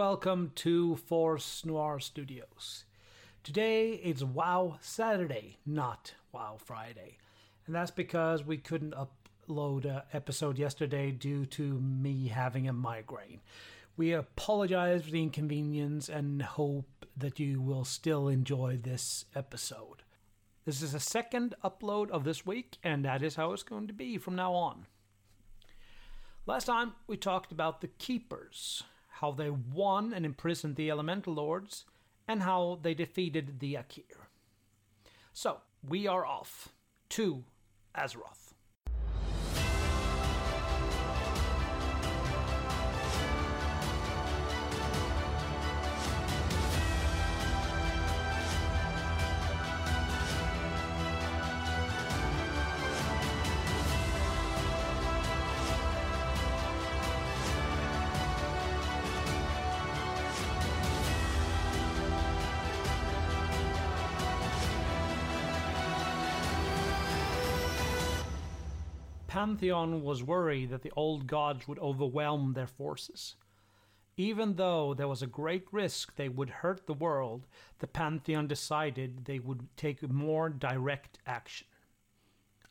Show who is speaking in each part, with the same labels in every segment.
Speaker 1: welcome to Force Noir Studios. Today it's WoW Saturday, not WoW Friday. And that's because we couldn't upload an episode yesterday due to me having a migraine. We apologize for the inconvenience and hope that you will still enjoy this episode. This is a second upload of this week, and that is how it's going to be from now on. Last time we talked about the Keepers, how they won and imprisoned the Elemental Lords, and how they defeated the Aqir. So, we are off to Azeroth. Pantheon was worried that the old gods would overwhelm their forces. Even though there was a great risk they would hurt the world, the Pantheon decided they would take more direct action.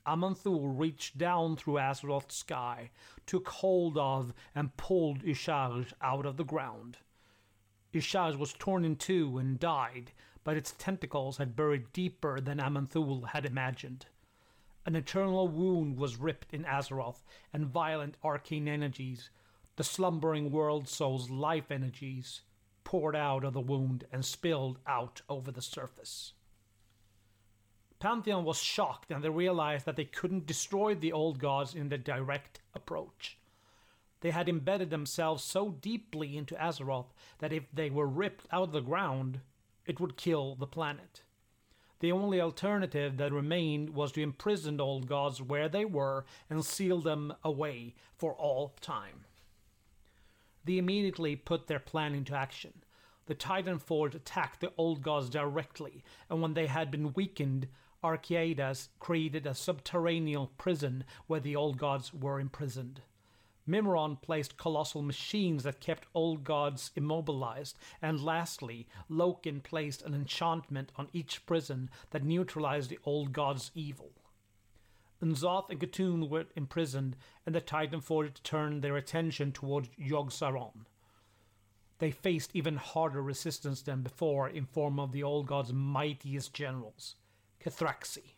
Speaker 1: Aman'Thul reached down through Azeroth's sky, took hold of and pulled Y'Shaarj out of the ground. Y'Shaarj was torn in two and died, but its tentacles had buried deeper than Aman'Thul had imagined. An eternal wound was ripped in Azeroth, and violent arcane energies, the slumbering world soul's life energies, poured out of the wound and spilled out over the surface. Pantheon was shocked and they realized that they couldn't destroy the old gods in the direct approach. They had embedded themselves so deeply into Azeroth that if they were ripped out of the ground, it would kill the planet. The only alternative that remained was to imprison the old gods where they were and seal them away for all time. They immediately put their plan into action. The Titanforge attacked the old gods directly, and when they had been weakened, Archaedas created a subterranean prison where the old gods were imprisoned. Mimiron placed colossal machines that kept old gods immobilized, and lastly, Loken placed an enchantment on each prison that neutralized the old gods' evil. N'Zoth and C'Thun were imprisoned, and the Titan Titanforge turned their attention toward Yogg-Saron. They faced even harder resistance than before in form of the old god's mightiest generals, C'Thraxxi.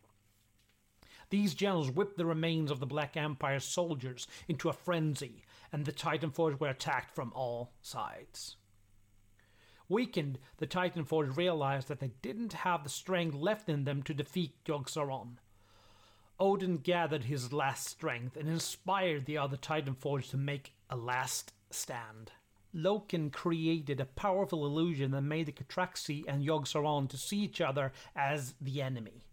Speaker 1: These generals whipped the remains of the Black Empire's soldiers into a frenzy, and the Titanforge were attacked from all sides. Weakened, the Titanforge realized that they didn't have the strength left in them to defeat Yogg-Saron. Odyn gathered his last strength and inspired the other Titanforge to make a last stand. Loken created a powerful illusion that made the C'Thraxxi and Yogg-Saron to see each other as the enemy.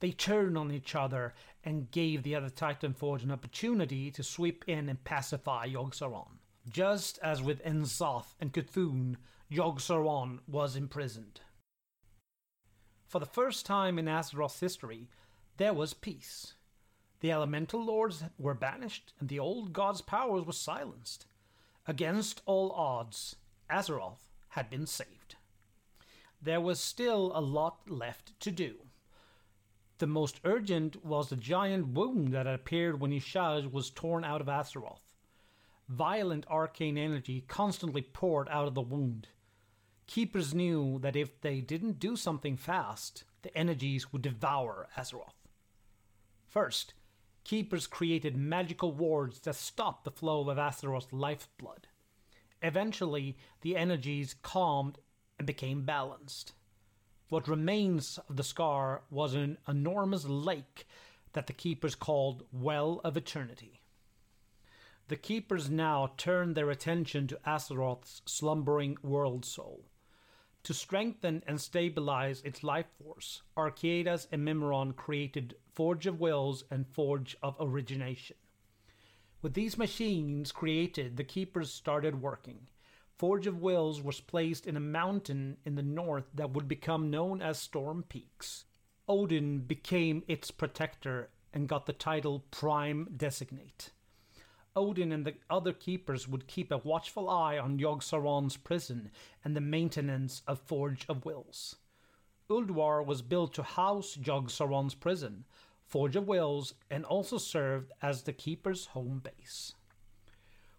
Speaker 1: They turned on each other and gave the other Titan Forge an opportunity to sweep in and pacify Yogg-Saron. Just as with N'Zoth and C'Thun, Yogg-Saron was imprisoned. For the first time in Azeroth's history, there was peace. The elemental lords were banished, and the old god's powers were silenced. Against all odds, Azeroth had been saved. There was still a lot left to do. The most urgent was the giant wound that appeared when Y'Shaarj was torn out of Azeroth. Violent arcane energy constantly poured out of the wound. Keepers knew that if they didn't do something fast, the energies would devour Azeroth. First, Keepers created magical wards that stopped the flow of Azeroth's lifeblood. Eventually, the energies calmed and became balanced. What remains of the scar was an enormous lake that the keepers called Well of Eternity. The keepers now turned their attention to Azeroth's slumbering world soul. To strengthen and stabilize its life force, Archaedas and Mimiron created Forge of Wills and Forge of Origination. With these machines created, the keepers started working. Forge of Wills was placed in a mountain in the north that would become known as Storm Peaks. Odyn became its protector and got the title Prime Designate. Odyn and the other keepers would keep a watchful eye on Yogg-Saron's prison and the maintenance of Forge of Wills. Ulduar was built to house Yogg-Saron's prison, Forge of Wills, and also served as the keeper's home base.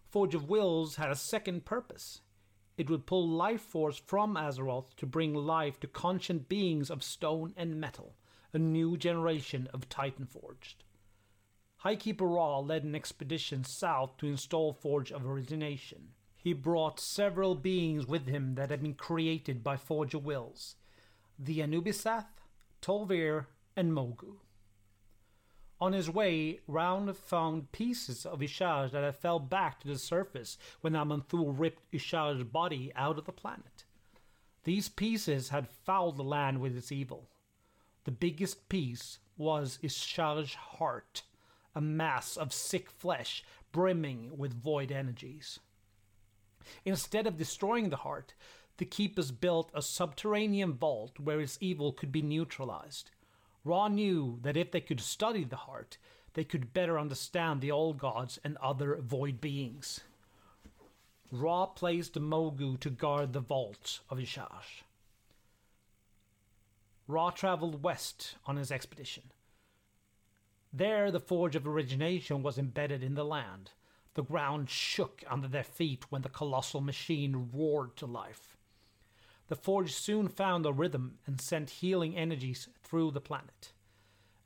Speaker 1: Forge of Wills had a second purpose. It would pull life force from Azeroth to bring life to conscient beings of stone and metal, a new generation of Titan Forged. Highkeeper Ra led an expedition south to install Forge of Origination. He brought several beings with him that had been created by Forge of Wills the Anubisath, Tol'vir, and Mogu. On his way, Raun found pieces of Y'Shaarj that had fell back to the surface when Aman'Thul ripped Y'Shaarj's body out of the planet. These pieces had fouled the land with its evil. The biggest piece was Y'Shaarj's heart, a mass of sick flesh brimming with void energies. Instead of destroying the heart, the keepers built a subterranean vault where its evil could be neutralized. Ra knew that if they could study the heart, they could better understand the old gods and other void beings. Ra placed Mogu to guard the vaults of Y'Shaarj. Ra traveled west on his expedition. There, the forge of origination was embedded in the land. The ground shook under their feet when the colossal machine roared to life. The forge soon found a rhythm and sent healing energies through the planet.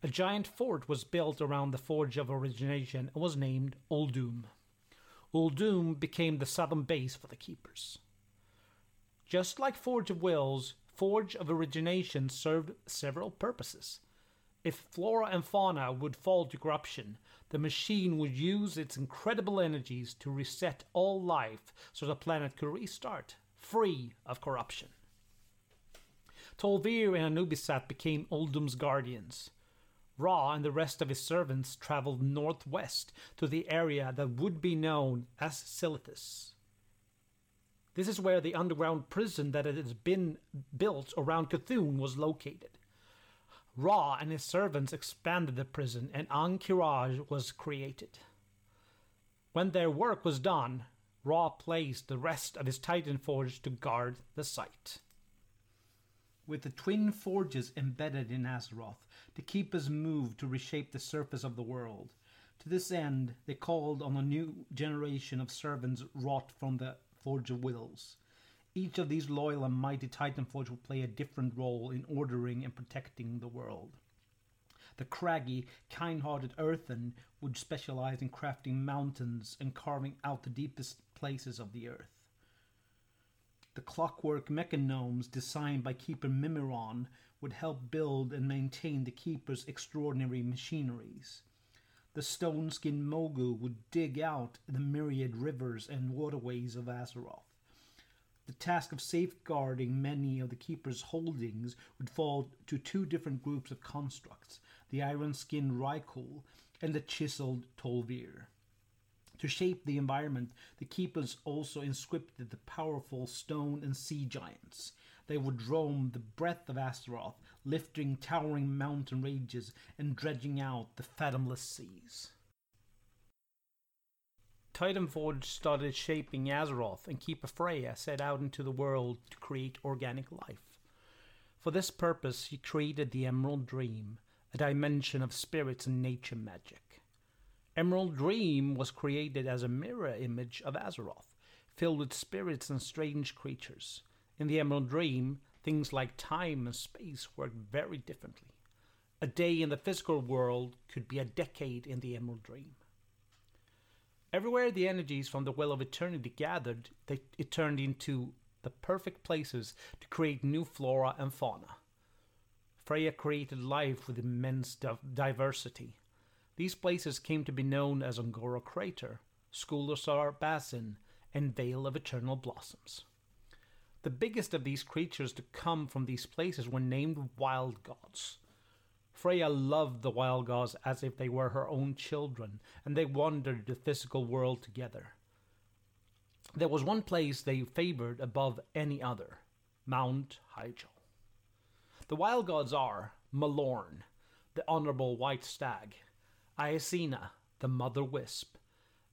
Speaker 1: A giant fort was built around the forge of origination and was named Uldum. Uldum became the southern base for the Keepers. Just like Forge of Wills, Forge of Origination served several purposes. If flora and fauna would fall to corruption, the machine would use its incredible energies to reset all life so the planet could restart, free of corruption. Tol'vir and Anubisath became Uldum's guardians. Ra and the rest of his servants traveled northwest to the area that would be known as Silithus. This is where the underground prison that had been built around C'Thun was located. Ra and his servants expanded the prison, and Ahn'Qiraj was created. When their work was done, Ra placed the rest of his Titan Forge to guard the site. With the twin forges embedded in Azeroth, the Keepers moved to reshape the surface of the world. To this end, they called on a new generation of servants wrought from the Forge of Wills. Each of these loyal and mighty Titan Forge will play a different role in ordering and protecting the world. The craggy, kind hearted Earthen would specialize in crafting mountains and carving out the deepest places of the earth. The clockwork mechagnomes designed by Keeper Mimiron would help build and maintain the Keeper's extraordinary machineries. The stone skinned Mogu would dig out the myriad rivers and waterways of Azeroth. The task of safeguarding many of the keeper's holdings would fall to two different groups of constructs the iron skinned Vrykul and the chiseled Tol'vir. To shape the environment, the keepers also inscripted the powerful stone and sea giants. They would roam the breadth of Azeroth, lifting towering mountain ranges and dredging out the fathomless seas. Titanforge started shaping Azeroth, and Keeper Freya set out into the world to create organic life. For this purpose, he created the Emerald Dream, a dimension of spirits and nature magic. Emerald Dream was created as a mirror image of Azeroth, filled with spirits and strange creatures. In the Emerald Dream, things like time and space worked very differently. A day in the physical world could be a decade in the Emerald Dream. Everywhere the energies from the Well of Eternity gathered, they, it turned into the perfect places to create new flora and fauna. Freya created life with immense diversity. These places came to be known as Un'Goro Crater, Sholazar Basin, and Vale of Eternal Blossoms. The biggest of these creatures to come from these places were named wild gods. Freya loved the wild gods as if they were her own children, and they wandered the physical world together. There was one place they favored above any other Mount Hyjal. The wild gods are Malorne, the honorable white stag, Iacina, the mother wisp,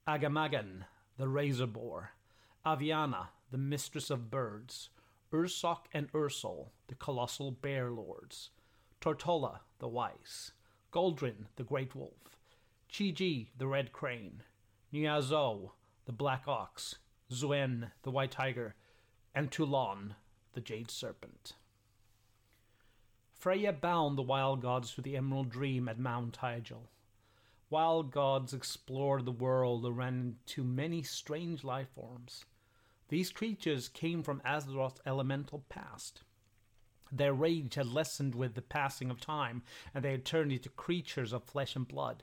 Speaker 1: Agamaggan, the razor boar, Aviana, the mistress of birds, Ursok and Ursol, the colossal bear lords, Tortolla, the wise, Goldrinn, the great wolf, Chi-Ji, the red crane, Niuzao, the black ox, Xuen, the white tiger, and Toulon, the jade serpent. Freya bound the wild gods to the Emerald Dream at Mount Hyjal. Wild gods explored the world and ran into many strange life forms. These creatures came from Azeroth's elemental past. Their rage had lessened with the passing of time, and they had turned into creatures of flesh and blood.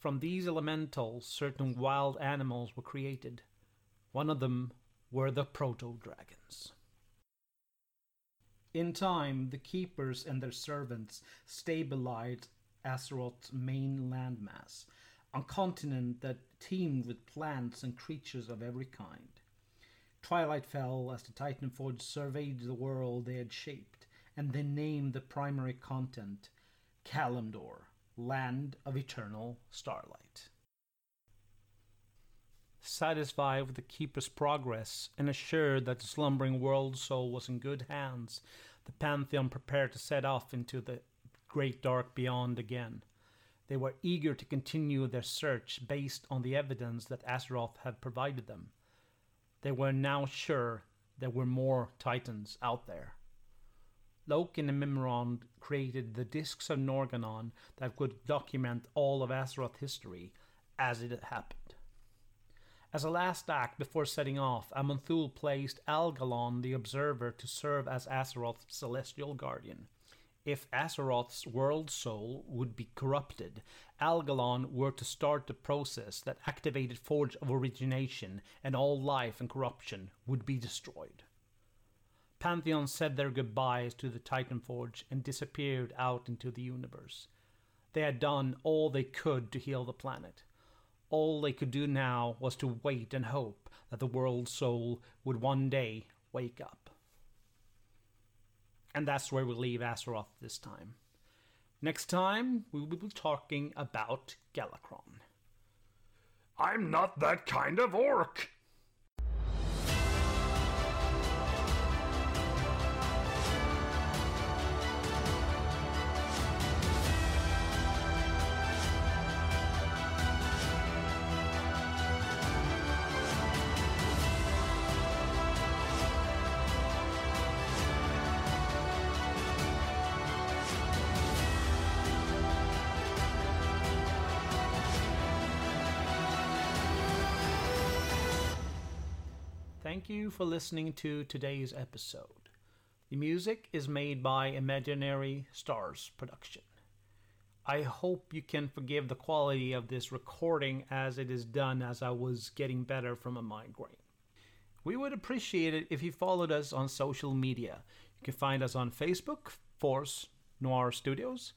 Speaker 1: From these elementals, certain wild animals were created. One of them were the proto dragons. In time, the keepers and their servants stabilized Azeroth's main landmass, a continent that teemed with plants and creatures of every kind. Twilight fell as the Titanforge surveyed the world they had shaped, and they named the primary continent Kalimdor, land of eternal starlight. Satisfied with the Keeper's progress and assured that the slumbering world soul was in good hands, the Pantheon prepared to set off into the great dark beyond again. They were eager to continue their search based on the evidence that Azeroth had provided them. They were now sure there were more Titans out there. Loken and Mimiron created the Discs of Norgannon that would document all of Azeroth history as it happened. As a last act before setting off, Aman'Thul placed Algalon the Observer to serve as Azeroth's celestial guardian. If Azeroth's world soul would be corrupted, Algalon were to start the process that activated Forge of Origination, and all life and corruption would be destroyed. Pantheon said their goodbyes to the Titan Forge and disappeared out into the universe. They had done all they could to heal the planet. All they could do now was to wait and hope that the world's soul would one day wake up. And that's where we leave Azeroth this time. Next time, we will be talking about Galakrond.
Speaker 2: I'm not that kind of orc.
Speaker 1: Thank you for listening to today's episode. The music is made by Imaginary Stars Production. I hope you can forgive the quality of this recording as it is done as I was getting better from a migraine. We would appreciate it if you followed us on social media. You can find us on Facebook, Force Noir Studios,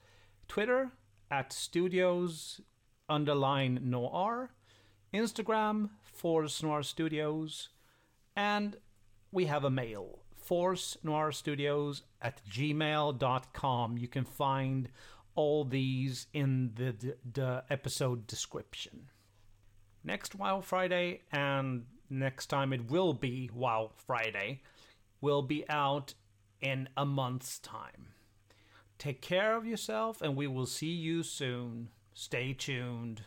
Speaker 1: Twitter at Studios underline Noir, Instagram, Force Noir Studios, and we have a mail, force noir studios at gmail.com. You can find all these in the, the, the episode description. Next WoW Friday, and next time it will be WoW Friday, will be out in a month's time. Take care of yourself, and we will see you soon. Stay tuned.